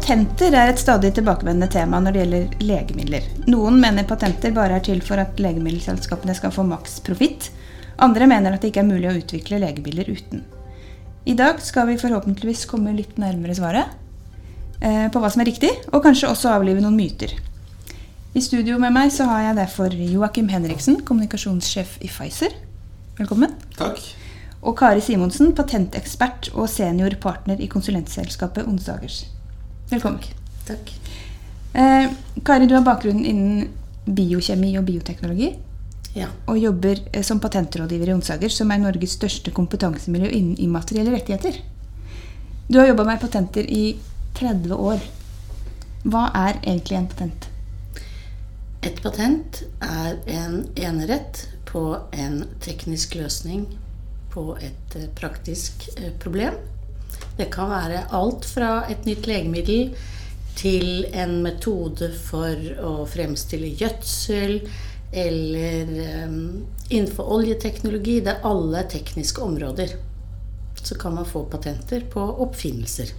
Patenter er et stadig tilbakevendende tema når det gjelder legemidler. Noen mener patenter bare er til for at legemiddelselskapene skal få maks profitt. Andre mener at det ikke er mulig å utvikle legemidler uten. I dag skal vi forhåpentligvis komme litt nærmere svaret eh, på hva som er riktig, og kanskje også avlive noen myter. I studio med meg så har jeg derfor Joakim Henriksen, kommunikasjonssjef i Pfizer. Velkommen. Takk. Og Kari Simonsen, patentekspert og senior partner i konsulentselskapet Onsdagers. Velkommen. Takk. Eh, Kari, du har bakgrunn innen biokjemi og bioteknologi. Ja. Og jobber eh, som patentrådgiver i Onsdager, som er Norges største kompetansemiljø innen immaterielle rettigheter. Du har jobba med patenter i 30 år. Hva er egentlig en patent? Et patent er en enerett på en teknisk løsning på et eh, praktisk eh, problem. Det kan være alt fra et nytt legemiddel til en metode for å fremstille gjødsel, eller um, innenfor oljeteknologi. Det er alle tekniske områder. Så kan man få patenter på oppfinnelser.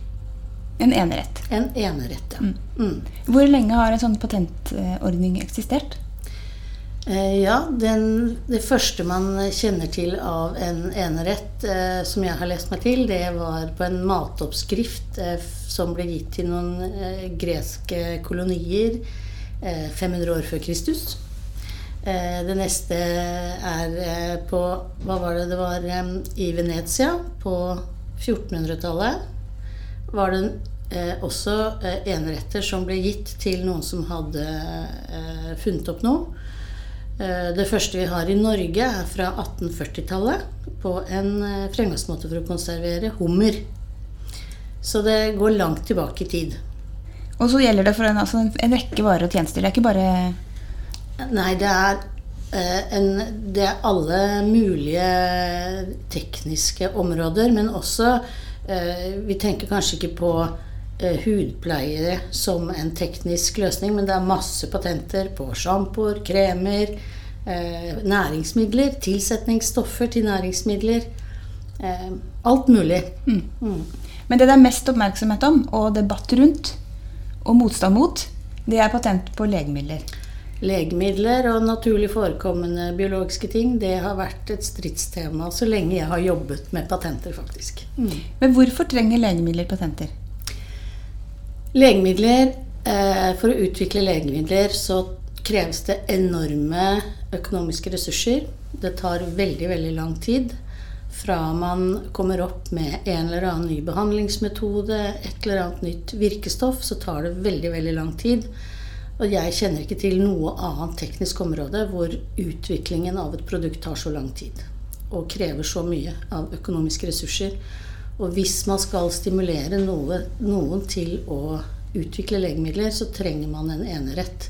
En enerett. En enerett, ja. Mm. Hvor lenge har en sånn patentordning eksistert? Eh, ja, den, det første man kjenner til av en enerett, eh, som jeg har lest meg til, det var på en matoppskrift eh, som ble gitt til noen eh, greske kolonier 500 eh, år før Kristus. Eh, det neste er på Hva var det det var i Venezia på 1400-tallet? Var det også eneretter som ble gitt til noen som hadde funnet opp noe. Eh, det første vi har i Norge, er fra 1840-tallet. På en eh, fremgangsmåte for å konservere hummer. Så det går langt tilbake i tid. Og så gjelder det for en, altså en rekke varer og tjenester. Det er ikke bare Nei, det er, eh, en, det er alle mulige tekniske områder, men også Vi tenker kanskje ikke på hudpleiere som en teknisk løsning, men det er masse patenter på sjampoer, kremer, eh, næringsmidler, tilsetningsstoffer til næringsmidler. Eh, alt mulig. Mm. Mm. Men det det er mest oppmerksomhet om, og debatt rundt, og motstand mot, det er patent på legemidler. Legemidler og naturlig forekommende biologiske ting, det har vært et stridstema så lenge jeg har jobbet med patenter, faktisk. Mm. Men hvorfor trenger legemidler patenter? Legemidler eh, For å utvikle legemidler så kreves det enorme økonomiske ressurser. Det tar veldig, veldig lang tid. Fra man kommer opp med en eller annen ny behandlingsmetode, et eller annet nytt virkestoff, så tar det veldig, veldig lang tid. Og jeg kjenner ikke til noe annet teknisk område hvor utviklingen av et produkt tar så lang tid. Og krever så mye av økonomiske ressurser. Og hvis man skal stimulere noe, noen til å utvikle legemidler, så trenger man en enerett.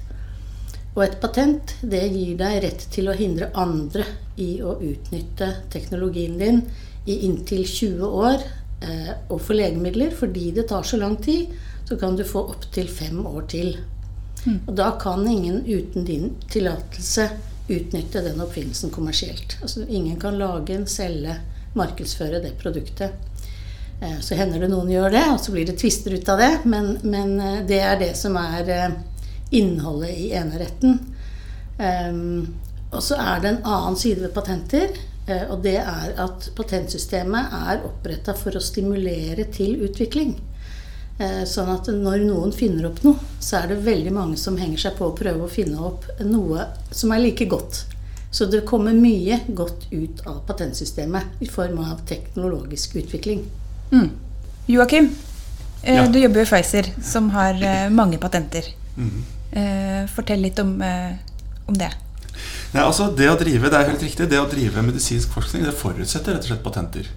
Og et patent det gir deg rett til å hindre andre i å utnytte teknologien din i inntil 20 år. Eh, og for legemidler, fordi det tar så lang tid, så kan du få opptil fem år til. Mm. Og da kan ingen uten din tillatelse utnytte den oppfinnelsen kommersielt. Altså ingen kan lage, selge, markedsføre det produktet. Eh, så hender det noen gjør det, og så blir det tvister ut av det. Men, men eh, det er det som er eh, innholdet i eneretten. Og så er det en annen side ved patenter. Og det er at patentsystemet er oppretta for å stimulere til utvikling. Sånn at når noen finner opp noe, så er det veldig mange som henger seg på å prøve å finne opp noe som er like godt. Så det kommer mye godt ut av patentsystemet i form av teknologisk utvikling. Mm. Joakim, eh, ja. du jobber jo i Pfizer, som har eh, mange patenter. Mm. Fortell litt om, om det. Nei, altså Det å drive det er helt riktig, det å drive medisinsk forskning det forutsetter rett og slett patenter.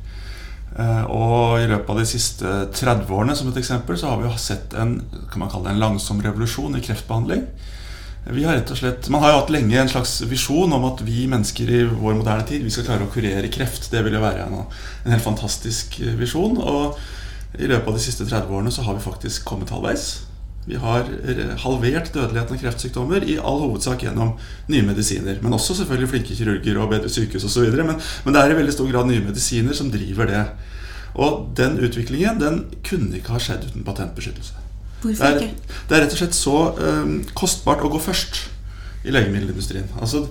Og I løpet av de siste 30 årene som et eksempel, så har vi jo sett en kan man kalle det en langsom revolusjon i kreftbehandling. Vi har rett og slett, Man har jo hatt lenge en slags visjon om at vi mennesker i vår moderne tid vi skal klare å kurere kreft. Det vil jo være en, en helt fantastisk eh, visjon. Og i løpet av de siste 30 årene så har vi faktisk kommet halvveis. Vi har halvert dødeligheten av kreftsykdommer i all hovedsak gjennom nye medisiner. Men også selvfølgelig flinke kirurger og bedre sykehus osv. Men, men det er i veldig stor grad nye medisiner som driver det. Og den utviklingen den kunne ikke ha skjedd uten patentbeskyttelse. Hvorfor det er, ikke? Det er rett og slett så eh, kostbart å gå først i legemiddelindustrien. Altså,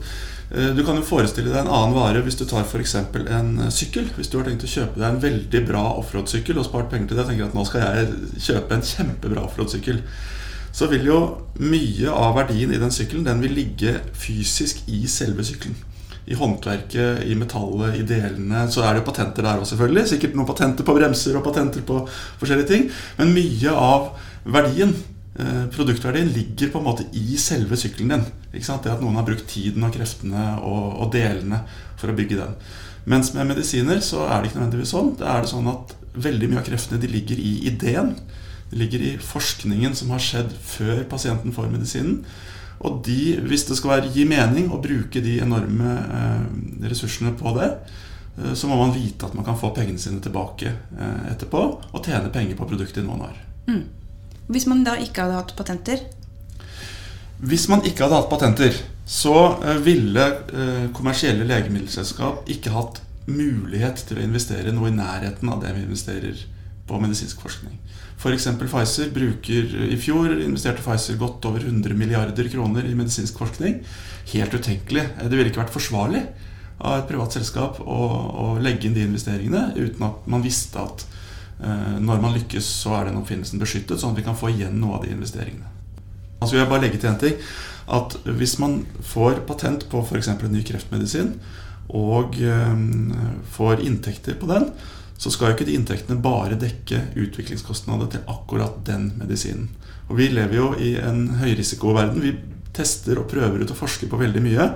eh, du kan jo forestille deg en annen vare hvis du tar f.eks. en eh, sykkel. Hvis du har tenkt å kjøpe deg en veldig bra offroad-sykkel og spart penger til det, og tenker at nå skal jeg kjøpe en kjempebra offroad-sykkel, så vil jo mye av verdien i den sykkelen den vil ligge fysisk i selve sykkelen. I håndverket, i metallet, i delene. Så er det jo patenter der òg, selvfølgelig. Sikkert noen patenter på bremser og patenter på forskjellige ting. Men mye av verdien Eh, produktverdien ligger på en måte i selve sykkelen din. Ikke sant? Det at noen har brukt tiden og kreftene og, og, delene for å bygge den. Mens med medisiner så er det ikke nødvendigvis sånn. Det er det sånn at Veldig mye av kreftene de ligger i ideen. De ligger i forskningen som har skjedd før pasienten får medisinen. Og de, hvis det skal være, gi mening å bruke de enorme eh, ressursene på det, eh, så må man vite at man kan få pengene sine tilbake eh, etterpå og tjene penger på produktet i noen år. Mm. Hvis man da ikke hadde hatt patenter? Hvis man ikke hadde hatt patenter, så eh, ville eh, kommersielle legemiddelselskap ikke hatt mulighet til å investere noe i nærheten av det vi investerer på medisinsk forskning. F.eks. Pfizer bruker I fjor investerte Pfizer godt over 100 milliarder kroner i medisinsk forskning. Helt utenkelig. Det ville ikke vært forsvarlig av et privat selskap å, å legge inn de investeringene uten at man visste at Eh, når man lykkes, så er den oppfinnelsen beskyttet, sånn at vi kan få igjen noe av de investeringene. Altså jeg bare legge til en ting, at Hvis man får patent på f.eks. en ny kreftmedisin, og eh, får inntekter på den, så skal jo ikke de inntektene bare dekke utviklingskostnader til akkurat den medisinen. Og Vi lever jo i en høyrisikoverden. Vi tester og prøver ut og forsker på veldig mye.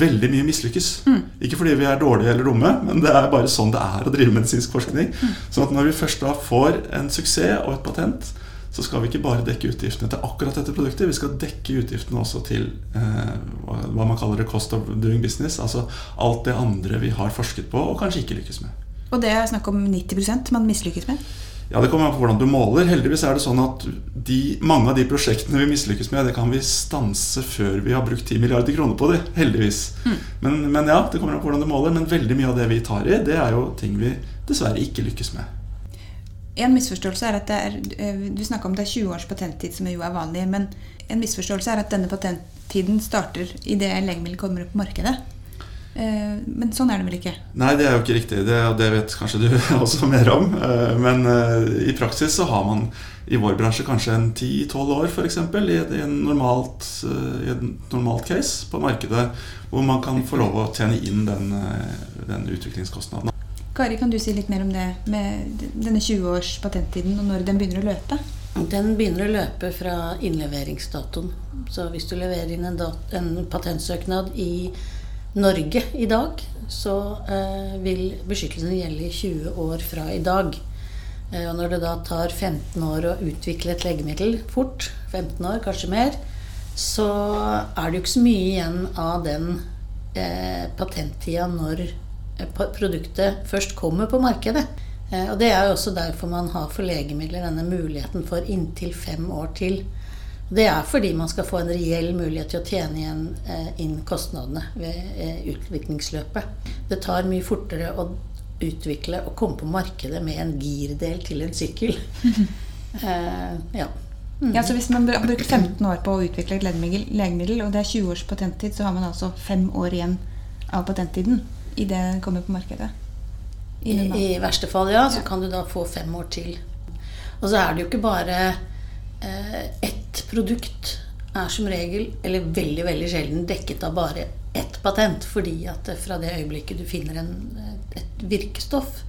Veldig mye mislykkes. Mm. Ikke fordi vi er dårlige eller dumme, men det er bare sånn det er å drive medisinsk forskning. Mm. Sånn at når vi først da får en suksess og et patent, så skal vi ikke bare dekke utgiftene til akkurat dette produktet, vi skal dekke utgiftene også til eh, hva man kaller det cost of doing business. Altså alt det andre vi har forsket på og kanskje ikke lykkes med. Og det er snakk om 90% man mislykkes med? Ja, Det kommer an på hvordan du måler. Heldigvis er det sånn at de, mange av de prosjektene vi mislykkes med, det kan vi stanse før vi har brukt 10 milliarder kroner på det. Heldigvis. Mm. Men, men, ja, det kommer an på hvordan du måler. Men veldig mye av det vi tar i, det er jo ting vi dessverre ikke lykkes med. En misforståelse er at det er, eh, Du snakka om det er 20 års patenttid, som jo er vanlig. Men en misforståelse er at denne patenttiden starter idet legemiddelet kommer opp på markedet. Eh, men sånn er det vel ikke? Nei, det er jo ikke riktig. Det, det vet kanskje du også mer om. Eh, men eh, i praksis så har man i vår bransje kanskje en 10-12 år f.eks. I, i, en normalt, i et normalt case på markedet hvor man kan få lov å tjene inn den, den utviklingskostnaden. Kari, kan du si litt mer om det med denne 20 års patenttiden, og når den begynner å løpe? Den begynner å løpe fra innleveringsdatoen. Så hvis du leverer inn en, en patentsøknad i Norge i dag, så eh, vil beskyttelsen gjelde i 20 år fra i dag. Eh, og når det da tar 15 år å utvikle et legemiddel fort, 15 år, kanskje mer, så er det jo ikke så mye igjen av den eh, patenttida når eh, produktet først kommer på markedet. Eh, og det er jo også derfor man har for legemidler denne muligheten for inntil fem år til. Det er fordi man skal få en reell mulighet til å tjene igjen eh, inn kostnadene ved eh, utviklingsløpet. Det tar mye fortere å utvikle og komme på markedet med en girdel til en sykkel. eh, ja. Mm. ja. Så hvis man har brukt 15 år på å utvikle et legemiddel, og det er 20 års patenttid, så har man altså fem år igjen av patenttiden idet det kommer på markedet? I, I, verste fall, ja. Så kan du da få fem år til. Og så er det jo ikke bare ett produkt er som regel, eller veldig veldig sjelden, dekket av bare ett patent. Fordi at fra det øyeblikket du finner en, et virkestoff,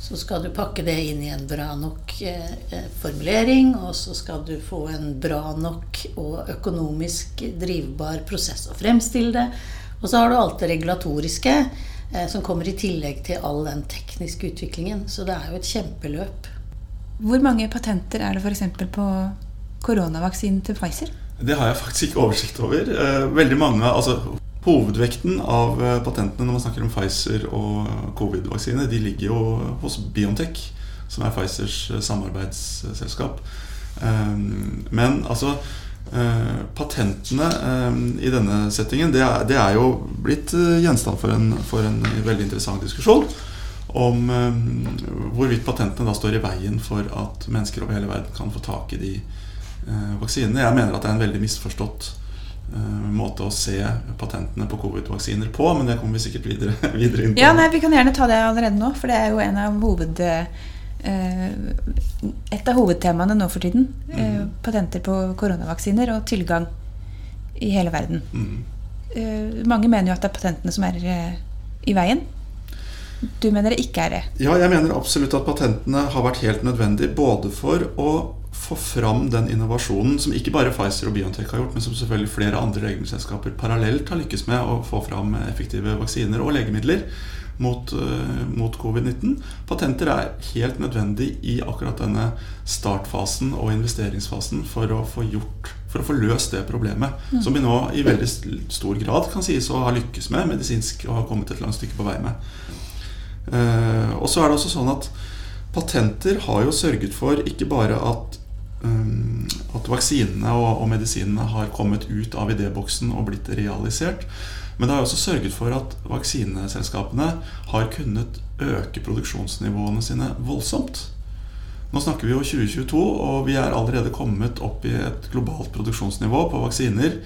så skal du pakke det inn i en bra nok eh, eh, formulering, og så skal du få en bra nok og økonomisk drivbar prosess å fremstille det. Og så har du alt det regulatoriske eh, som kommer i tillegg til all den tekniske utviklingen. Så det er jo et kjempeløp. Hvor mange patenter er det f.eks. på koronavaksinen til Pfizer? Det har jeg faktisk ikke oversikt over. Eh, veldig mange, altså Hovedvekten av eh, patentene når man snakker om Pfizer og covid-vaksine, de ligger jo hos Biontech, som er Pfizers eh, samarbeidsselskap. Men altså Patentene i denne settingen det er, jo blitt gjenstand for en, for en veldig interessant diskusjon om um, hvorvidt patentene da står i veien for at mennesker over hele verden kan få tak i de eh, vaksinene. Jeg mener at det er en veldig misforstått eh, måte å se patentene på covid-vaksiner på, men det kommer vi sikkert videre, videre inn på. Ja, nei, Vi kan gjerne ta det allerede nå, for det er jo en av hoved, eh, et av hovedtemaene nå for tiden. Eh, patenter på koronavaksiner og tilgang i hele verden. Mm. Eh, mange mener jo at det er patentene som er eh, i veien. Du mener det ikke er det? Ja, jeg mener absolutt at patentene har vært helt nødvendig både for å få fram den innovasjonen som ikke bare Pfizer og Biontech har gjort, men som selvfølgelig flere andre legemiddelselskaper parallelt har lykkes med å få fram effektive vaksiner og legemidler mot, uh, mot covid-19. Patenter er helt nødvendig i akkurat denne startfasen og investeringsfasen for å få gjort for å få løst det problemet, mm. som vi nå i veldig stor grad kan sies å ha lykkes med medisinsk og har kommet et langt stykke på vei med. Uh, og så er det også sånn at patenter har jo sørget for ikke bare at um, at vaksinene og, og, medisinene har kommet ut av idéboksen og blitt realisert. Men det har også sørget for at vaksineselskapene har kunnet øke produksjonsnivåene sine voldsomt. Nå snakker vi jo 2022, og vi er allerede kommet opp i et globalt produksjonsnivå på vaksiner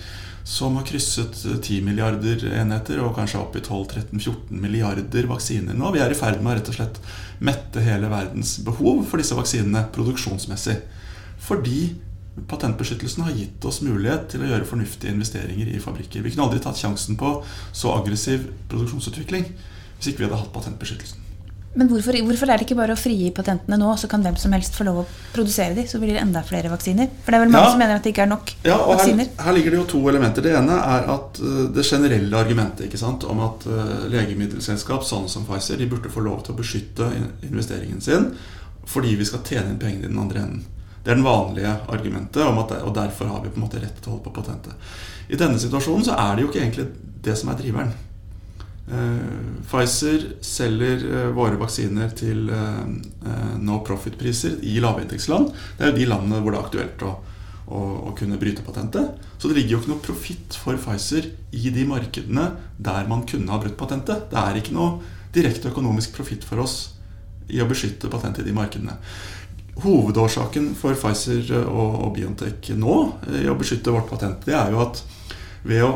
som har krysset 10 milliarder enheter, og kanskje opp i 12-13-14 milliarder vaksiner nå. Vi er i ferd med å rett og slett mette hele verdens behov for disse vaksinene produksjonsmessig. Fordi patentbeskyttelsen har gitt oss mulighet til å gjøre fornuftige investeringer i fabrikker. Vi kunne aldri tatt sjansen på så aggressiv produksjonsutvikling hvis ikke vi hadde hatt patentbeskyttelsen. Men hvorfor, hvorfor, er det ikke bare å frigi patentene nå, så kan hvem som helst få lov å produsere de, så blir det enda flere vaksiner? For det er vel mange ja. som mener at det ikke er nok ja, og vaksiner? Her, her, ligger det jo to elementer. Det ene er at uh, det generelle argumentet ikke sant, om at uh, legemiddelselskap sånn som Pfizer de burde få lov til å beskytte investeringen sin fordi vi skal tjene inn pengene i den andre enden. Det er den vanlige argumentet, det, og derfor har vi på en måte rett til å holde på patentet. I denne situasjonen så er det jo ikke egentlig det som er driveren. Uh, Pfizer selger uh, våre vaksiner til uh, no profit-priser i lavinntektsland. Det er jo de landene hvor det er aktuelt å, å, å, kunne bryte patentet. Så det ligger jo ikke noe profitt for Pfizer i de markedene der man kunne ha brutt patentet. Det er ikke noe direkte økonomisk profitt for oss i å beskytte patentet i de markedene. Hovedårsaken for Pfizer og, og Biontech nå i å beskytte vårt patent, det er jo at ved å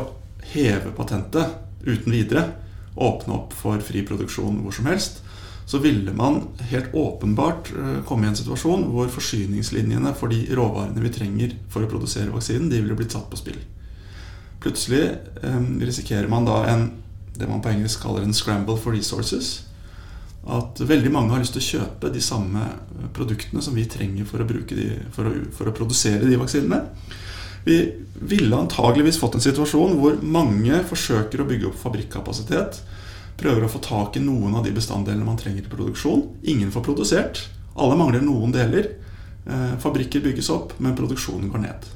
heve patentet uten videre åpne opp for fri produksjon hvor som helst, så ville man helt åpenbart eh, komme i en situasjon hvor forsyningslinjene for de råvarene vi trenger for å produsere vaksinen, de ville blitt satt på spill. Plutselig eh, risikerer man da en, det man på engelsk kaller en 'scramble for resources'. At veldig mange har lyst til å kjøpe de samme eh, produktene som vi trenger for å, de, for å, for å produsere de vaksinene. Vi ville antageligvis fått en situasjon hvor mange forsøker å bygge opp fabrikkapasitet. Prøver å få tak i noen av de bestanddelene man trenger til produksjon. Ingen får produsert. Alle mangler noen deler. Eh, fabrikker bygges opp, men produksjonen går ned.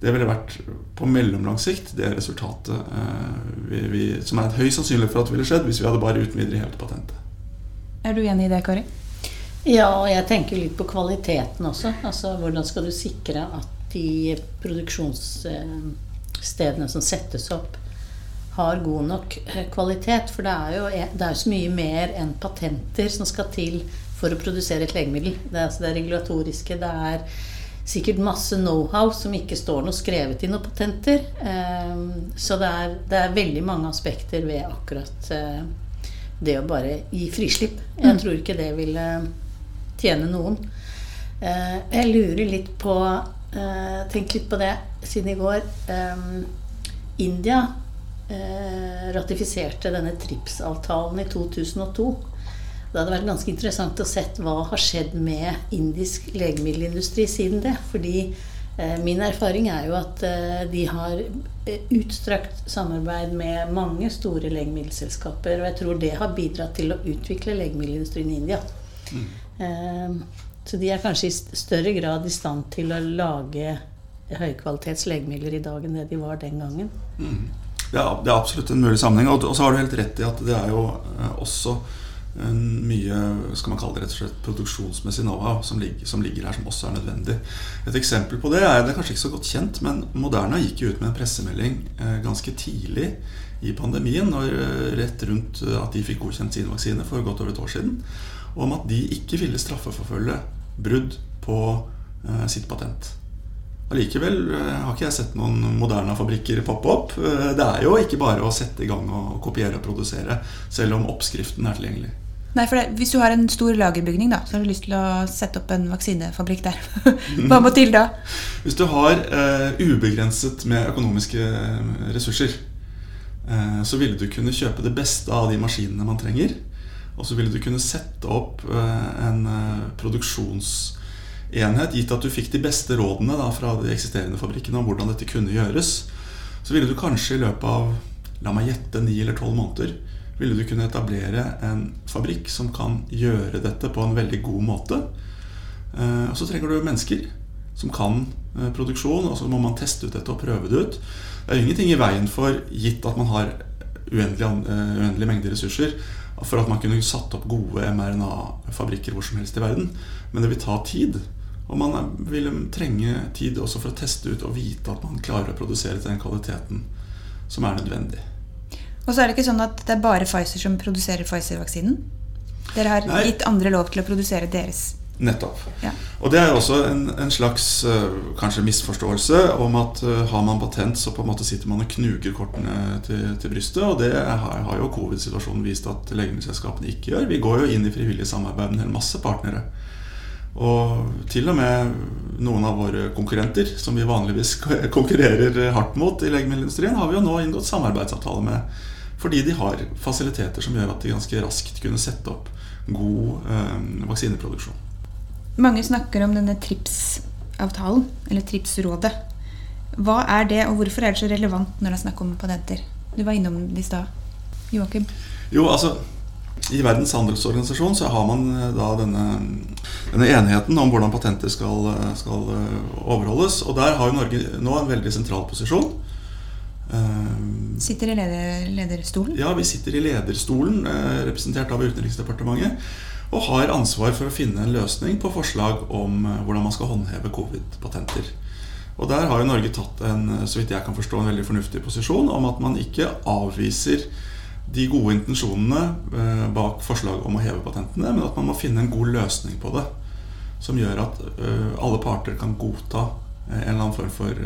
Det ville vært på mellomlang sikt det resultatet eh, vi, vi, som er et høy sannsynlighet for at det ville skjedd hvis vi hadde bare uten videre hevet patentet. Er du enig i det, Kari? Ja, og jeg tenker litt på kvaliteten også. Altså Hvordan skal du sikre at de produksjonsstedene som settes opp, har god nok eh, kvalitet. For det er jo det er så mye mer enn patenter som skal til for å produsere et legemiddel. Det er, altså det regulatoriske. Det er sikkert masse know-how som ikke står noe skrevet i noen patenter. Ehm, så det er, det er veldig mange aspekter ved akkurat eh, det å bare gi frislipp. Jeg mm. tror ikke det ville tjene noen. Eh, jeg lurer litt på Uh, tenk litt på det siden i går. Um, India uh, ratifiserte denne TRIPS-avtalen i 2002. Det hadde vært ganske interessant å se hva har skjedd med indisk legemiddelindustri siden det. Fordi uh, min erfaring er jo at de har utstrakt samarbeid med mange store legemiddelselskaper. Og jeg tror det har bidratt til å utvikle legemiddelindustrien i India. Mm. Så de er kanskje i større grad i stand til å lage høykvalitets legemidler i dag enn det de var den gangen. Mm. Ja, det er absolutt en mulig sammenheng. Og så har du helt rett i at det er jo eh, også en mye skal man kalle det rett og slett produksjonsmessig know-how som, som, ligger her, som også er nødvendig. Et eksempel på det er det er kanskje ikke så godt kjent, men Moderna gikk jo ut med en pressemelding eh, ganske tidlig i pandemien, når, eh, rett rundt at de fikk godkjent sin vaksine for godt over et år siden, om at de ikke ville straffeforfølge brudd på uh, sitt patent. Allikevel eh, har ikke jeg sett noen Moderna-fabrikker poppe opp. Eh, Det er jo ikke bare å sette i gang og kopiere og produsere, selv om oppskriften er tilgjengelig. Nei, for det, Hvis du har en stor lagerbygning, da, så har du lyst til å sette opp en vaksinefabrikk der. Hva må til da? Hvis du har eh, ubegrenset med økonomiske eh, ressurser, eh, så ville du kunne kjøpe det beste av de maskinene man trenger. Og så ville du kunne sette opp eh, en eh, produksjonsenhet, gitt at du fikk de beste rådene da, fra de eksisterende fabrikkene om hvordan dette kunne gjøres. Så ville du kanskje i løpet av la meg gjette ni eller tolv måneder ville du kunne etablere en fabrikk som kan gjøre dette på en veldig god måte. Eh, Og så trenger du mennesker som kan produksjon, og så må man teste ut dette og prøve det ut. Det er ingenting i veien for, gitt at man har uendelige uendelig mengde ressurser, for at man kunne satt opp gode mRNA-fabrikker hvor som helst i verden. Men det vil ta tid. Og man vil trenge tid også for å teste ut og vite at man klarer å produsere til den kvaliteten som er nødvendig. Og så er det ikke sånn at det er bare Pfizer som produserer Pfizer-vaksinen? Dere har Nei. gitt andre lov til å produsere deres. Nettopp. Ja. Og det er også en, en slags eh, kanskje misforståelse om at eh, har man patent, så på en måte sitter man og knuger kortene til, til brystet. Og det har, har jo covid-situasjonen vist at legemiddelselskapene ikke gjør. Vi går jo inn i frivillig samarbeid med en hel masse partnere. Og til og med noen av våre konkurrenter, som vi vanligvis konkurrerer hardt mot i legemiddelindustrien, har vi jo nå inngått samarbeidsavtale med. Fordi de har fasiliteter som gjør at de ganske raskt kunne sette opp god eh, vaksineproduksjon. Mange snakker om denne TRIPS-avtalen, eller TRIPS-rådet. Hva er det, og hvorfor er det så relevant når det er snakk om patenter? Du var innom det i stad. Joakim? Jo, altså I Verdens handelsorganisasjon så har man eh, da denne, denne enigheten om hvordan patenter skal, eh, skal eh, overholdes. Og der har jo Norge nå en veldig sentral posisjon. Sitter i leder, lederstolen? Ja, vi sitter i lederstolen, representert av Utenriksdepartementet, og har ansvar for å finne en løsning på forslag om eh, hvordan man skal håndheve covid-patenter. Og der har jo Norge tatt en, eh, så vidt jeg kan forstå, en veldig fornuftig posisjon om at man ikke avviser de gode intensjonene eh, bak forslaget om å heve patentene, men at man må finne en god løsning på det. Som gjør at alle parter kan godta en eller annen form for,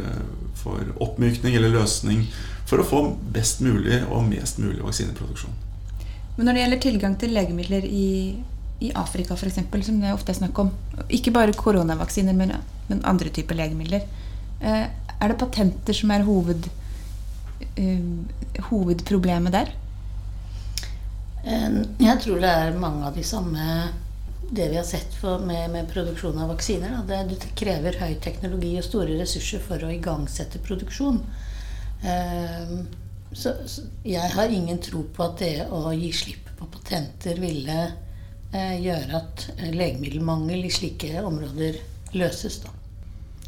for oppmykning eller løsning for å få best mulig og mest mulig vaksineproduksjon. Men når det gjelder tilgang til legemidler i, i Afrika f.eks., som det ofte er snakk om, ikke bare koronavaksiner, men, men andre typer legemidler, eh, er det patenter som er hoved, eh, hovedproblemet der? Eh, Jeg tror det er mange av de samme det vi har sett med, med produksjon av vaksiner. Da. Det, det krever høy teknologi og store ressurser for å igangsette produksjon. Eh, Så, så jeg har ingen tro på at det å gi slipp på patenter ville gjøre at eh, legemiddelmangel i slike områder løses. Da.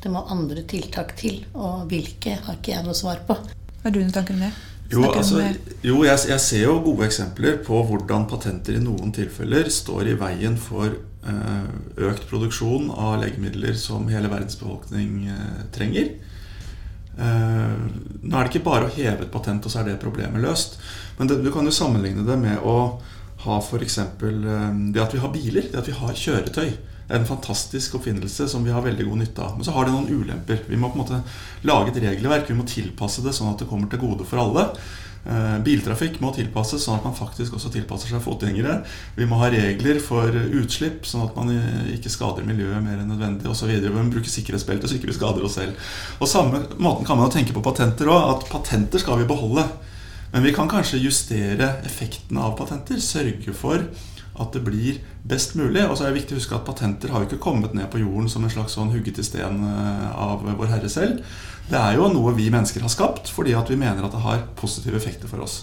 Det må andre tiltak til, og hvilke har ikke jeg noe svar på. Har du noen tanker om det? Jo, altså, jo jeg, jeg ser jo gode eksempler på hvordan patenter i noen tilfeller står i veien for eh, økt produksjon av legemidler som hele verdens befolkning eh, trenger. Eh, nå er det ikke bare å heve et patent, og så er det problemet løst. Men det, du kan jo sammenligne det med å ha f.eks. Eh, det at vi har biler, det at vi har kjøretøy. Det er en fantastisk oppfinnelse som vi har veldig god nytte av. Men så har det noen ulemper. Vi må på en måte lage et regelverk, vi må tilpasse det sånn at det kommer til gode for alle. Eh, Biltrafikk må tilpasses sånn at man faktisk også tilpasser seg fotgjengere. Vi må ha regler for utslipp, sånn at man eh, ikke skader miljøet mer enn nødvendig osv. Vi må bruke sikkerhetsbelte så ikke vi skader oss selv. Og samme måten kan man jo tenke på patenter òg. At patenter skal vi beholde. Men vi kan kanskje justere effekten av patenter. Sørge for at det blir best mulig. Og så er det viktig å huske at patenter har jo ikke kommet ned på jorden som en slags sånn hugget i sten eh, av vår Herre selv. Det er jo noe vi mennesker har skapt fordi at vi mener at det har positive effekter for oss.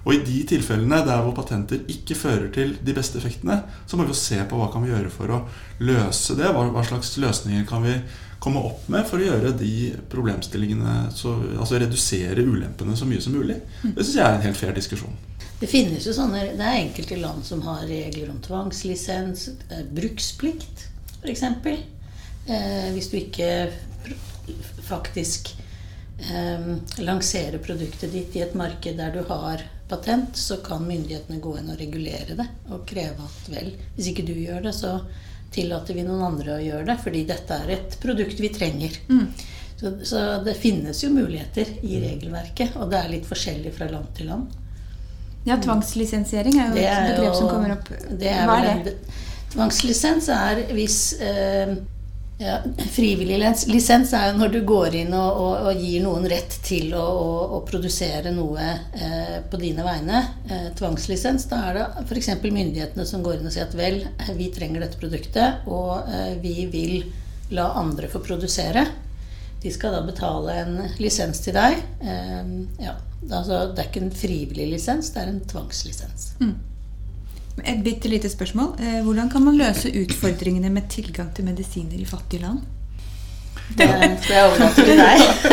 Og i de tilfellene der hvor patenter ikke fører til de beste effektene, så må vi jo se på hva kan vi gjøre for å løse det. Hva, slags løsninger kan vi komme opp med for å gjøre de problemstillingene så, Altså redusere ulempene så mye som mulig. Det syns jeg er en helt fair diskusjon. Det finnes jo sånne, det er enkelte land som har regler om tvangslisens, eh, bruksplikt f.eks. Eh, hvis du ikke faktisk eh, lanserer produktet ditt i et marked der du har patent, så kan myndighetene gå inn og regulere det og kreve at vel, hvis ikke du gjør det, så tillater vi noen andre å gjøre det, fordi dette er et produkt vi trenger. Så, så det finnes jo muligheter i regelverket, og det er litt forskjellig fra land til land. Ja, Tvangslisensiering er jo Det et er begrep som kommer opp. Det er Hva er det? Tvangslisens er hvis eh, ja, Frivillig lisens er jo når du går inn og, og, og gir noen rett til å, å, å produsere noe eh, på dine vegne. Eh, tvangslisens, da er det f.eks. myndighetene som går inn og sier at vel, eh, vi trenger dette produktet, og eh, vi vil la andre få produsere. De skal da betale en lisens til deg. Eh, ja, altså, det er ikke en frivillig lisens, det er en tvangslisens. Et bitte lite spørsmål. Eh, Hvordan kan man løse utfordringene med tilgang til medisiner i fattige land? Det.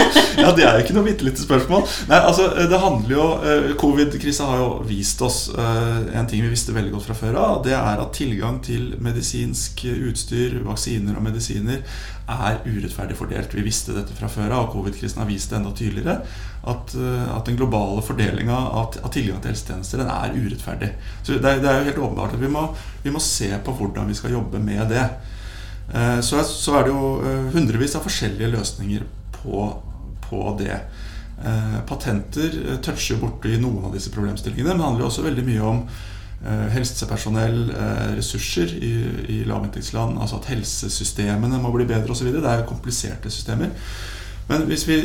Ja, det er jo ikke noe bitte lite spørsmål. Nei, altså, det handler jo eh, Covid-krisa har jo vist oss eh, en ting vi visste veldig godt fra før av. Det er at tilgang til medisinsk utstyr, vaksiner og medisiner er urettferdig fordelt. Vi visste dette fra før av, og covid-krisen har vist det enda tydeligere. At, eh, at den globale fordelinga av, tilgang til helsetjenester den er urettferdig. Så det det er jo helt åpenbart at vi må, vi må se på hvordan vi skal jobbe med det. Eh, Så er, det jo eh, hundrevis av forskjellige løsninger på, på det. Eh, Patenter toucher borti noen av disse problemstillingene, men handler også veldig mye om helsepersonell, ressurser i, i lavinntektsland, altså at helsesystemene må bli bedre osv. Det er jo kompliserte systemer. Men hvis vi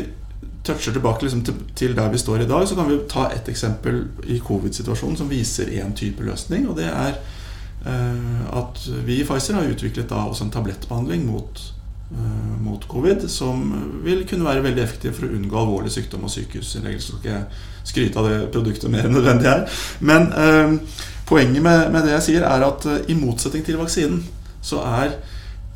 toucher tilbake liksom til, der vi står i dag, så kan vi ta et eksempel i covid-situasjonen som viser én type løsning, og det er at vi i Pfizer har utviklet da også en tablettbehandling mot, eh, mot covid som vil kunne være veldig effektiv for å unngå alvorlig sykdom og sykehusinnleggelse. Skal ikke skryte av det produktet mer enn nødvendig her. Men eh, poenget med, med det jeg sier, er at eh, i motsetning til vaksinen, så er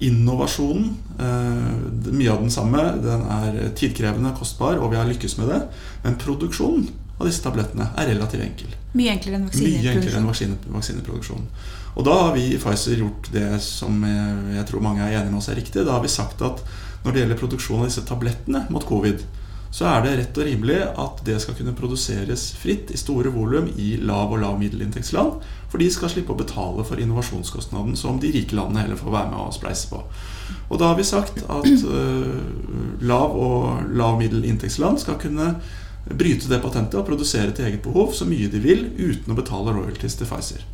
innovasjonen eh, mye av den samme. Den er tidkrevende, kostbar, og vi har lykkes med det. Men produksjonen av disse tablettene er relativt enkel. Mye enklere enn Mye enklere enn vaksine, vaksineproduksjon. Og da har vi i Pfizer gjort det som jeg, tror mange er enige med oss er riktig. Da har vi sagt at når det gjelder produksjon av disse tablettene mot covid, så er det rett og rimelig at det skal kunne produseres fritt i store volum i lav- og lav middelinntektsland. For de skal slippe å betale for innovasjonskostnaden som de rike landene heller får være med og spleise på. Og da har vi sagt at uh, lav- og lav middelinntektsland skal kunne bryte det patentet og produsere til eget behov så mye de vil uten å betale royalties til Pfizer.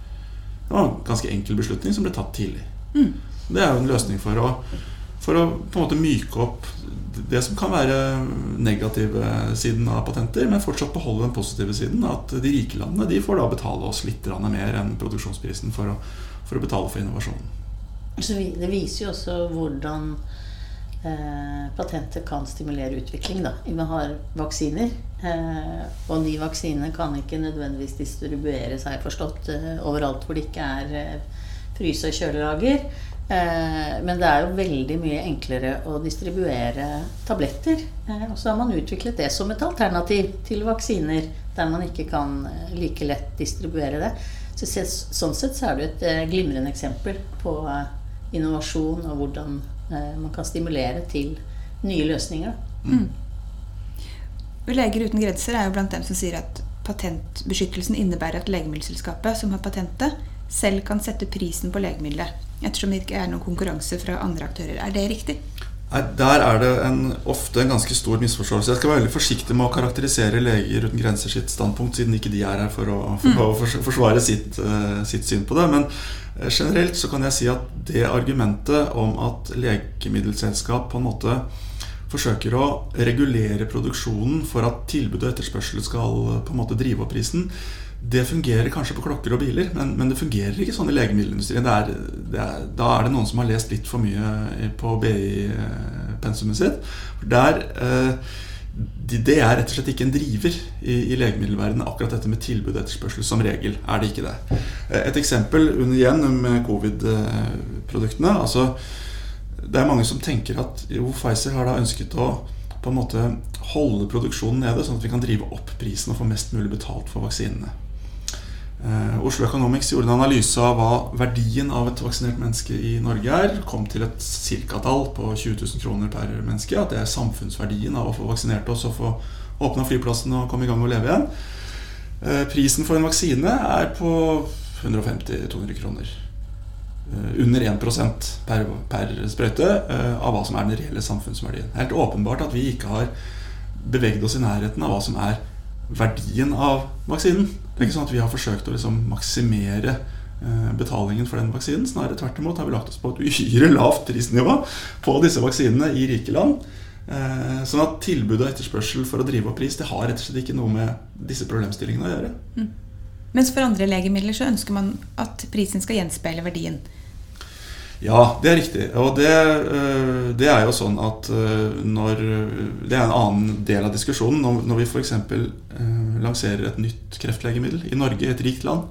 Det var en ganske enkel beslutning som ble tatt tidlig. Mm. Det er jo en løsning for å, for å på en måte myke opp det som kan være negative siden av patenter, men fortsatt beholde den positive siden. At de rike landene de får da betale oss litt mer enn produksjonsprisen for å, for å betale for innovasjonen. Så det viser jo også hvordan eh, patenter kan stimulere utvikling. Da. Vi har vaksiner, eh, og de vaksinene kan ikke nødvendigvis distribueres, har jeg forstått, eh, overalt hvor det ikke er eh, fryse- og kjølelager. Eh, men det er jo veldig mye enklere å distribuere tabletter. Og så har man utviklet det som et alternativ til vaksiner, der man ikke kan like lett distribuere det. Så sånn sett så er det et glimrende eksempel på innovasjon og hvordan man kan stimulere til nye løsninger. Mm. Leger uten grenser er jo blant dem som sier at patentbeskyttelsen innebærer at legemiddelselskapet som har patentet, selv kan sette prisen på legemiddelet, ettersom det ikke er noen konkurranse fra andre aktører. Er det riktig? Nei, Der er det en, ofte en ganske stor misforståelse. Jeg skal være veldig forsiktig med å karakterisere Leger uten grenser sitt standpunkt, siden ikke de er her for å, for å forsvare sitt, uh, sitt syn på det. Men eh, generelt så kan jeg si at det argumentet om at legemiddelselskap på en måte forsøker å regulere produksjonen for at tilbud og etterspørsel skal eh, på en måte drive opp prisen, det fungerer kanskje på klokker og biler, men, men det fungerer ikke sånn i legemiddelindustrien. Det er, det er, da er det noen som har lest litt for mye på BI-pensumet sitt. Der, eh, det er rett og slett ikke en driver i, i legemiddelverdenen, akkurat dette med tilbud og etterspørsel. Som regel er det ikke det. Eh, Et eksempel under igjen med covid-produktene. altså det er mange som tenker at jo, Pfizer har da ønsket å på en måte holde produksjonen nede, sånn at vi kan drive opp prisen og få mest mulig betalt for vaksinene. Eh, Oslo Economics gjorde en analyse av hva verdien av et vaksinert menneske i Norge er. Kom til et cirkatall på 20 000 kroner per menneske. At det er samfunnsverdien av å få vaksinert oss og få åpna flyplassen og komme i gang og leve igjen. Eh, prisen for en vaksine er på 150-200 kroner. eh, under 1 per, per sprøyte av hva som er den reelle samfunnsverdien. Er helt åpenbart at vi ikke har beveget oss i nærheten av hva som er verdien av vaksinen. Det er ikke sånn at vi har forsøkt å liksom maksimere eh, betalingen for den vaksinen. Snarere tvert imot har vi lagt oss på et uhyre lavt prisnivå på disse vaksinene i rike land. Eh, sånn at tilbud og etterspørsel for å drive opp pris Det har rett og slett ikke noe med disse problemstillingene å gjøre. Mm. Mens for andre legemidler så ønsker man at prisen skal gjenspeile verdien. Ja, det er riktig. Og det, eh, det, er jo sånn at eh, når Det er en annen del av diskusjonen. Når vi f.eks. lanserer et nytt kreftlegemiddel i Norge, et rikt land,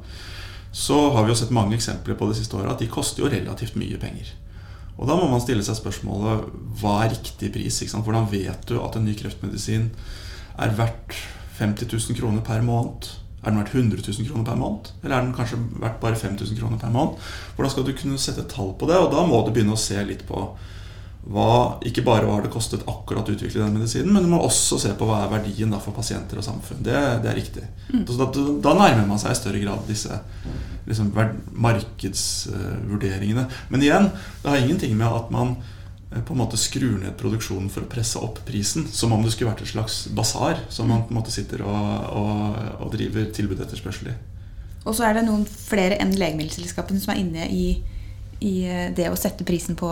så har vi jo sett mange eksempler på det siste året at de koster jo relativt mye penger. Og da må man stille seg spørsmålet hva er riktig pris? Hvordan vet du at en ny kreftmedisin er verdt 50 000 kroner per måned? Er den verdt 100 000 kroner per måned? Eller er den kanskje verdt bare 5000 kroner per måned? Hvordan skal du kunne sette tall på det? Og da må du begynne å se litt på hva, ikke bare hva har det kostet akkurat å utvikle den medisinen, men du må også se på hva er verdien for pasienter og samfunn. Det, det er riktig. Mm. Da, da, nærmer man seg i større grad disse liksom, markedsvurderingene. Men igjen, det har ingenting med at man på en måte skrur ned produksjonen for å presse opp prisen, som om det skulle vært et slags basar som man på en måte sitter og, og, og driver tilbud etterspørsel i. Og så er det noen flere enn legemiddelselskapene som er inne i, i eh, det å sette prisen på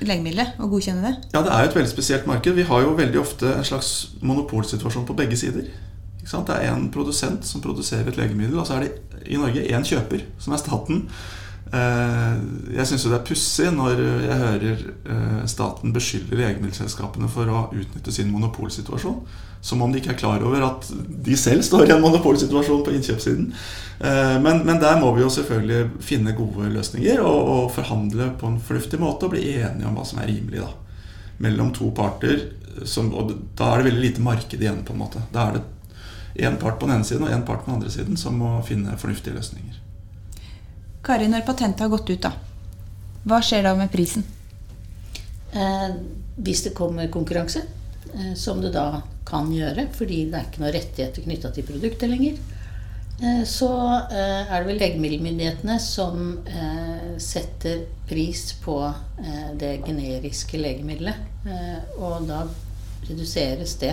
legemiddelet og godkjenne det? Ja, det er jo et veldig spesielt marked. Vi har jo veldig ofte en slags monopolsituasjon på begge sider. Det er én produsent som produserer et legemiddel, og så er det i Norge én kjøper, som er staten. Eh, jeg syns det er pussig når jeg hører eh, staten beskylde legemiddelselskapene for å utnytte sin monopolsituasjon. Som om de ikke er klar over at de selv står i en monopolsituasjon på innkjøpssiden. Eh, men, men der må vi jo selvfølgelig finne gode løsninger og, og, forhandle på en fornuftig måte og bli enige om hva som er rimelig da. mellom to parter. Som, og da er det veldig lite marked igjen. på en måte Da er det én part på den ene siden og én part på den andre siden som må finne fornuftige løsninger. Kari, når patentet har gått ut, da, hva skjer da med prisen? Eh, hvis det kommer konkurranse, eh, som det da kan gjøre, fordi det er ikke noen rettigheter knytta til produktet lenger, eh, så eh, er det vel legemiddelmyndighetene som eh, setter pris på eh, det generiske legemiddelet. og da reduseres det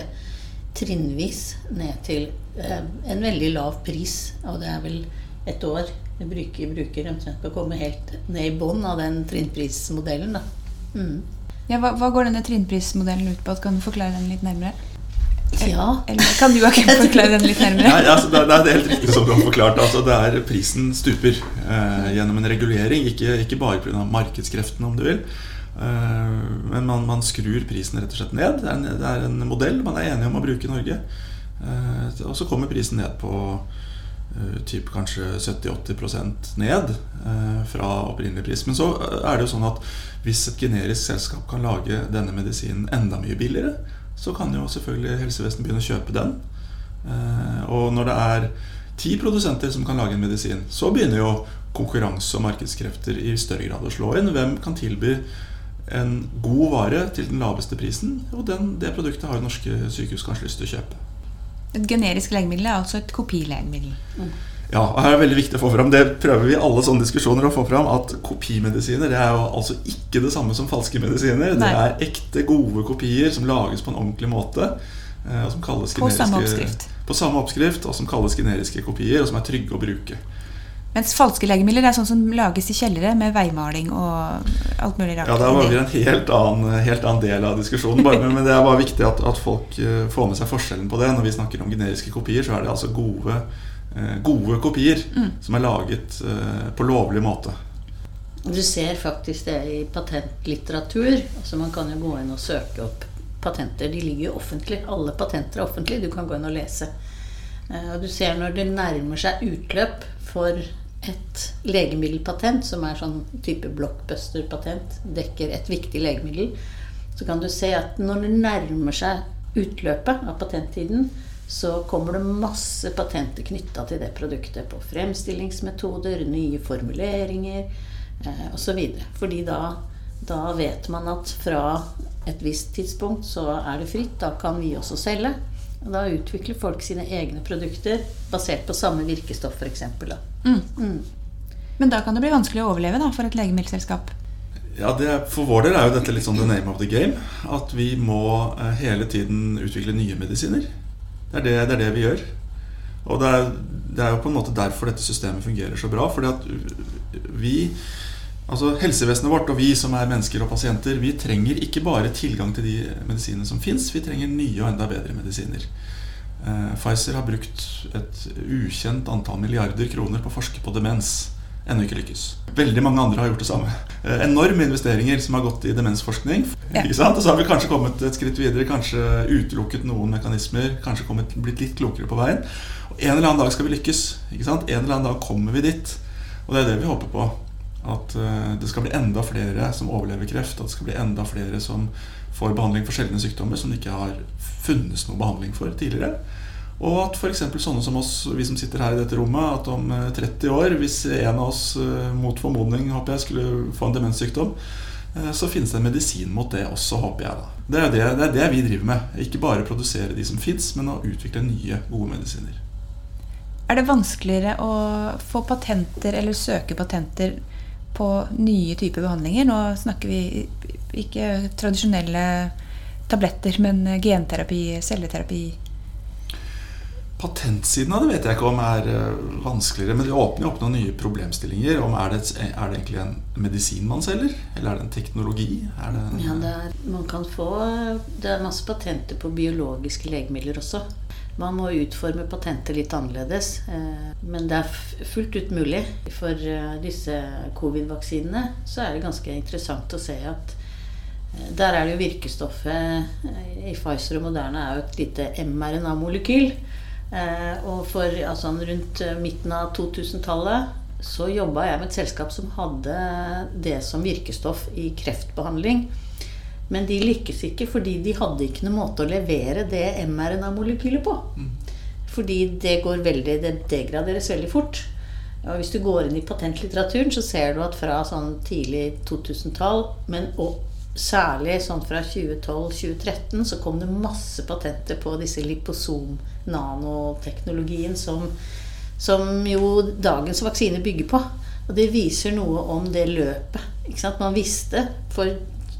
trinnvis ned til en veldig lav pris. Og det er vel et år bruker, bruker omtrent på å komme helt ned i bånn av den trinnprismodellen. Mm. Ja, hva, hva, går denne trinnprismodellen ut på? Kan du forklare den litt nærmere? Ja. Eller kan du ikke forklare den litt nærmere? Nei, altså, det, er, helt riktig som du har forklart. Altså, det er Prisen stuper eh, gjennom en regulering, ikke, ikke bare pga. markedskreftene, om du vil. Eh, men man, man, skrur prisen rett og slett ned. Det er, en, det er en modell man er enige om å bruke i Norge. Eh, og så kommer prisen ned på typ kanskje 70-80% ned eh, fra opprinnelig pris. Men så er det jo sånn at hvis et generisk selskap kan lage denne medisinen enda mye billigere, så kan jo selvfølgelig helsevesenet begynne å kjøpe den. Eh, og når det er ti produsenter som kan lage en medisin, så begynner jo konkurranse og markedskrefter i større grad å slå inn. Hvem kan tilby en god vare til den laveste prisen? Og den, det produktet har jo norske sykehus kanskje lyst til å kjøpe. Et generisk legemiddel er altså et kopilegemiddel. Mm. Ja, og her er det veldig viktig å få fram Det prøver vi i alle sånne diskusjoner å få fram at kopimedisiner det er jo altså ikke det samme som falske medisiner. Nei. Det er ekte, gode kopier som lages på en ordentlig måte. Eh, og som kalles på samme oppskrift. På samme oppskrift, og som kalles generiske kopier, og som er trygge å bruke. Mens falske legemidler er sånn som lages i kjellere med veimaling og alt mulig rart. Ja, Der var vi en helt annen, helt annen del av diskusjonen. Bare, men det er bare viktig at, at, folk eh, får med seg forskjellen på det. Når vi snakker om generiske kopier, så er det altså gode, eh, gode kopier mm. som er laget eh, på lovlig måte. Du ser faktisk det i patentlitteratur. Altså Man kan jo gå inn og søke opp patenter. De ligger jo offentlig. Alle patenter er offentlige. Du kan gå inn og lese. Og du ser når det nærmer seg utløp for et legemiddelpatent, som er sånn type blockbuster-patent, dekker et viktig legemiddel, så kan du se at når det nærmer seg utløpet av patenttiden, så kommer det masse patenter knytta til det produktet. På fremstillingsmetoder, nye formuleringer eh, osv. Fordi da, da vet man at fra et visst tidspunkt så er det fritt. Da kan vi også selge. Og da utvikler folk sine egne produkter basert på samme virkestoff, f.eks. Mm. Mm. Men da kan det bli vanskelig å overleve da, for et legemiddelselskap? Ja, er, For vår del er jo dette litt sånn the name of the game. At vi må eh, hele tiden utvikle nye medisiner. Det er det, det, er det vi gjør. Og det er, det er, jo på en måte derfor dette systemet fungerer så bra. Fordi at vi Altså Helsevesenet vårt og vi som er mennesker og pasienter, vi trenger ikke bare tilgang til de medisinene som fins, vi trenger nye og enda bedre medisiner. Uh, Pfizer har brukt et ukjent antall milliarder kroner på å forske på demens ennå ikke lykkes. Veldig mange andre har gjort det samme. Eh, enorme investeringer som har gått i demensforskning. Ja. Og så har vi kanskje kommet et skritt videre, kanskje utelukket noen mekanismer, kanskje kommet, blitt litt klokere på veien. Og En eller annen dag skal vi lykkes. Ikke sant? En eller annen dag kommer vi dit. Og det er det vi håper på. At uh, det skal bli enda flere som overlever kreft. At det skal bli enda flere som får behandling for sjeldne sykdommer som det ikke har funnes noe behandling for tidligere. Og at f.eks. sånne som oss, vi som sitter her i dette rommet, at om 30 eh, år, hvis en av oss eh, mot formodning håper jeg, skulle få en demenssykdom, eh, så finnes det en medisin mot det også, håper jeg. da. Det er det, det er det, vi driver med. Ikke bare produsere de som fins, men å utvikle nye, gode medisiner. Er det vanskeligere å få patenter eller søke patenter på nye typer behandlinger? Nå snakker vi ikke tradisjonelle tabletter, men genterapi, celleterapi Patentsiden av det vet jeg ikke om er uh, vanskeligere, men det åpner opp noen nye problemstillinger. om Er det, er det egentlig en medisin man selger, eller er det en teknologi? Det en, ja, det er, man kan få Det er masse patenter på biologiske legemidler også. Man må utforme patentet litt annerledes, uh, men det er fullt ut mulig. For uh, disse covid-vaksinene så er det ganske interessant å se at der er det jo virkestoffet i Pfizer og Moderna er jo et lite mRNA-molekyl. Eh, og for altså, rundt eh, midten av 2000-tallet så jobba jeg med et selskap som hadde det som virkestoff i kreftbehandling. Men de lykkes ikke fordi de hadde ikke noen måte å levere det mRNA-molekylet på. Mm. Fordi det går veldig, det degraderes veldig fort. Og hvis du går inn i patentlitteraturen, så ser du at fra sånn tidlig 2000-tall, men og særlig sånn fra 2012-2013 så kom det masse patenter på disse liposom-nanoteknologien som, som jo dagens vaksine bygger på. Og det viser noe om det løpet. Man visste for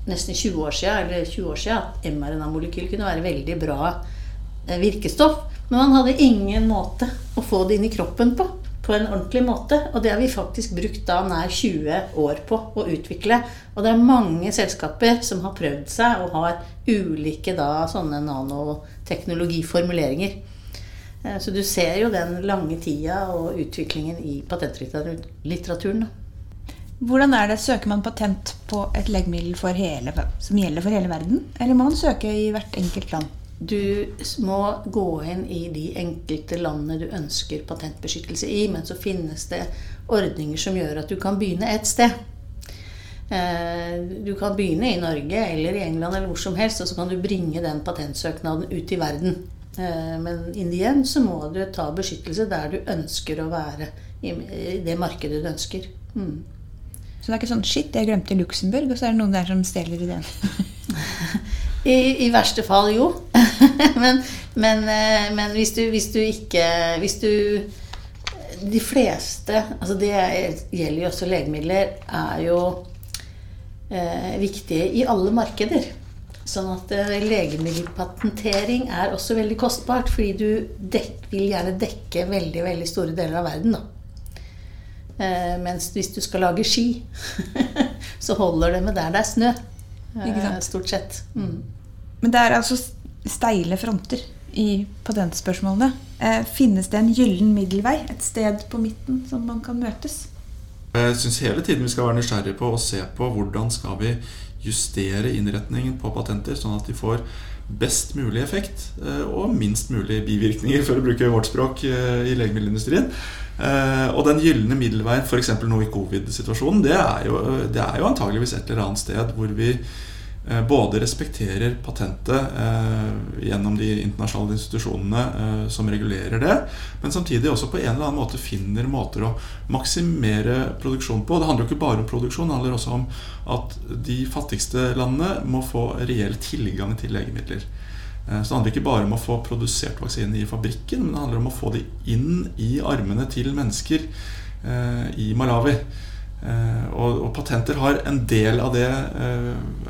nesten 20 år siden, eller 20 år siden at mRNA-molekyl kunne være veldig bra eh, virkestoff. Men man hadde ingen måte å få det inn i kroppen på på en ordentlig måte. Og det har vi faktisk brukt da nær 20 år på å utvikle. Og det er mange selskaper som har prøvd seg og har ulike da sånne nanoteknologiformuleringer. Eh, så du ser jo den lange tida og utviklingen i patentlitteraturen. Hvordan er det, Søker man patent på et legemiddel hele, som gjelder for hele verden? Eller må man søke i hvert enkelt land? Du må gå inn i de enkelte landene du ønsker patentbeskyttelse i, men så finnes det ordninger som gjør at du kan begynne et sted. Eh, du kan begynne i Norge eller i England eller hvor som helst, og så kan du bringe den patentsøknaden ut i verden. Men men the end så må du ta beskyttelse der du ønsker å være, i det markedet du ønsker. Mm. Så det er ikke sånn 'shit, jeg glemte Luxembourg', og så er det noen der som stjeler ideen? I, I, verste fall, jo. men, men, eh, men hvis, du, hvis, du, ikke Hvis du De fleste altså Det gjelder jo også legemidler, er jo eh, viktige i alle markeder. Sånn at eh, legemiddelpatentering er også veldig kostbart, fordi du dek, vil gjerne dekke veldig, veldig store deler av verden. da. Eh, mens hvis du skal lage ski, så holder det med der det er snø. Eh, stort sett. Mm. Men det er altså steile fronter i patentspørsmålene. Eh, finnes det en gyllen middelvei, et sted på midten som man kan møtes? Jeg syns hele tiden vi skal være nysgjerrige på å se på hvordan skal vi justere innretningen på patenter, sånn at de får best mulig effekt eh, og minst mulig bivirkninger, for å bruke vårt språk, i legemiddelindustrien. Og den gylne middelveien, f.eks. nå i covid-situasjonen, det, det, er jo antageligvis et eller annet sted hvor vi Eh, både respekterer patentet eh, gjennom de internasjonale institusjonene eh, som regulerer det, men samtidig også på en eller annen måte finner måter å maksimere produksjon på. Det handler jo ikke bare om produksjon, det handler også om at de fattigste landene må få reell tilgang til legemidler. Eh, så det handler ikke bare om å få produsert vaksinen i fabrikken, men det handler om å få det inn i armene til mennesker eh, i Malawi. Eh, og, og, patenter har en del av det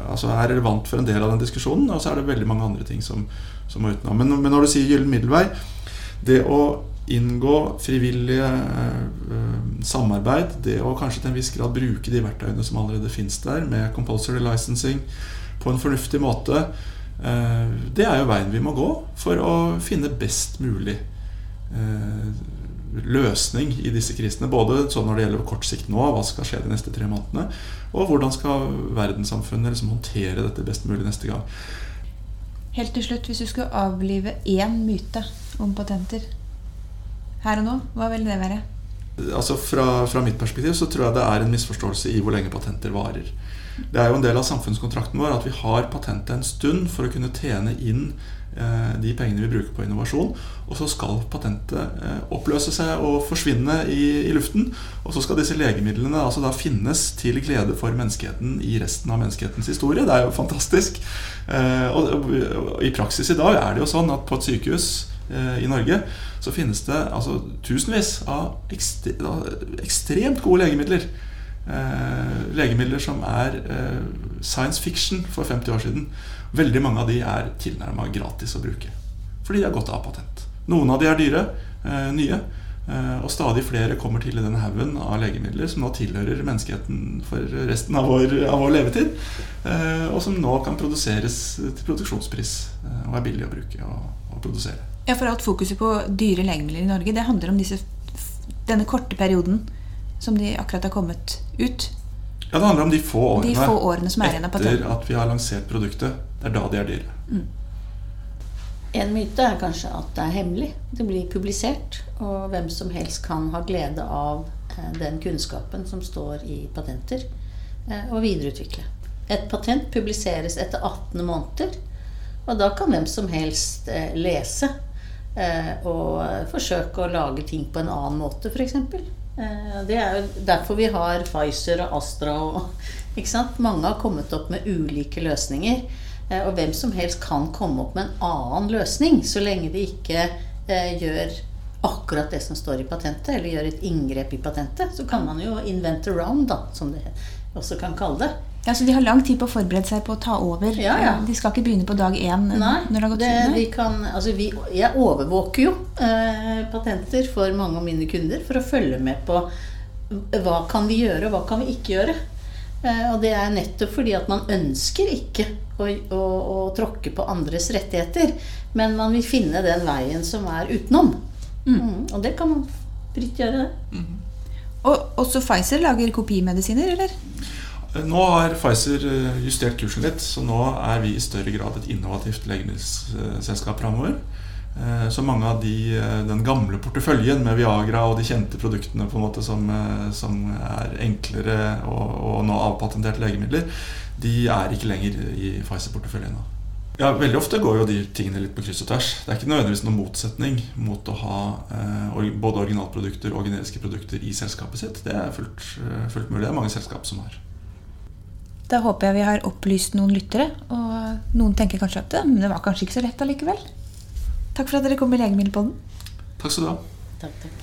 Altså er relevant for en del av den diskusjonen, og så er det veldig mange andre ting som, som må utenom. Men, men, når du sier gyllen middelvei Det å inngå frivillige samarbeid, det å kanskje til en viss grad bruke de verktøyene som allerede fins der, med compulsory licensing på en fornuftig måte, det er jo veien vi må gå for å finne best mulig eh, løsning i disse krisene. Både sånn når det gjelder på kort sikt nå, hva skal skje de neste tre månedene, og hvordan skal verdenssamfunnet liksom håndtere dette best mulig neste gang. Helt til slutt, hvis du skulle avlive én myte om patenter her og nå, hva vil det være? Altså fra, fra, mitt perspektiv så tror jeg det er en misforståelse i hvor lenge patenter varer. Det er jo en del av samfunnskontrakten vår at vi har patentet en stund for å kunne tjene inn Eh, de pengene vi bruker på innovasjon. Og så skal patentet eh, oppløse seg og forsvinne i, i, luften. Og så skal disse legemidlene altså da finnes til glede for menneskeheten i resten av menneskehetens historie. Det er jo fantastisk. Eh, og, i praksis i dag er det jo sånn at på et sykehus i Norge så finnes det altså tusenvis av ekstremt gode legemidler. Legemidler som er science fiction for 50 år siden. Veldig mange av de er tilnærma gratis å bruke. Fordi de har gått av patent. Noen av de er dyre, eh, nye. Eh, og stadig flere kommer til i den haugen av legemidler som nå tilhører menneskeheten for resten av vår, av vår levetid. Eh, og som nå kan produseres til produksjonspris eh, og er billig å bruke og, og, produsere. Ja, for alt fokuset på dyre legemidler i Norge, det handler om disse, denne korte perioden som de akkurat har kommet ut. Ja, det handler om de få årene, de få årene som er igjen av etter at vi har lansert produktet. Det er da de er dyre. Mm. En myte er kanskje at det er hemmelig. Det blir publisert, og hvem som helst kan ha glede av eh, den kunnskapen som står i patenter, eh, og videreutvikle. Et patent publiseres etter 18 måneder, og da kan hvem som helst eh, lese og forsøke å lage ting på en annen måte, f.eks. Det er jo derfor vi har Pfizer og Astra og ikke sant? Mange har kommet opp med ulike løsninger. Eh, og hvem som helst kan komme opp med en annen løsning, så lenge de ikke eh, gjør akkurat det som står i patentet, eller gjør et inngrep i patentet. Så kan man jo invent around, da, som det også kan kalle det. Ja, Så de har lang tid på å forberede seg på å ta over? Ja, ja. De skal ikke begynne på dag én? Nei, når det har gått det, de kan, altså vi, jeg overvåker jo eh, patenter for mange av mine kunder for å følge med på hva kan vi gjøre, og hva kan vi ikke gjøre. Eh, og det er nettopp fordi at man ønsker ikke å, å, å, tråkke på andres rettigheter. Men man vil finne den veien som er utenom. Mm. Mm, og det kan man fritt gjøre. Mm. Og også Pfizer lager kopimedisiner, eller? Nå har Pfizer eh, justert kursen litt, så nå er vi i større grad et innovativt legemiddelselskap framover. Eh, så mange av de, eh, den gamle porteføljen med Viagra og de kjente produktene på en måte som, som er enklere og, og nå avpatenterte legemidler, de er ikke lenger i Pfizer-porteføljen. Ja, Veldig ofte går jo de tingene litt på kryss og tvers. Det er ikke nødvendigvis noen motsetning mot å ha eh, både originalprodukter og generiske produkter i selskapet sitt. Det er fullt, eh, fullt mulig. Det er mange selskap som har. Da håper jeg vi har opplyst noen lyttere. Og noen tenker kanskje at det, men det var kanskje ikke så lett allikevel. Takk for at dere kom i Legemiddelpodden. Takk skal du ha. Takk, takk.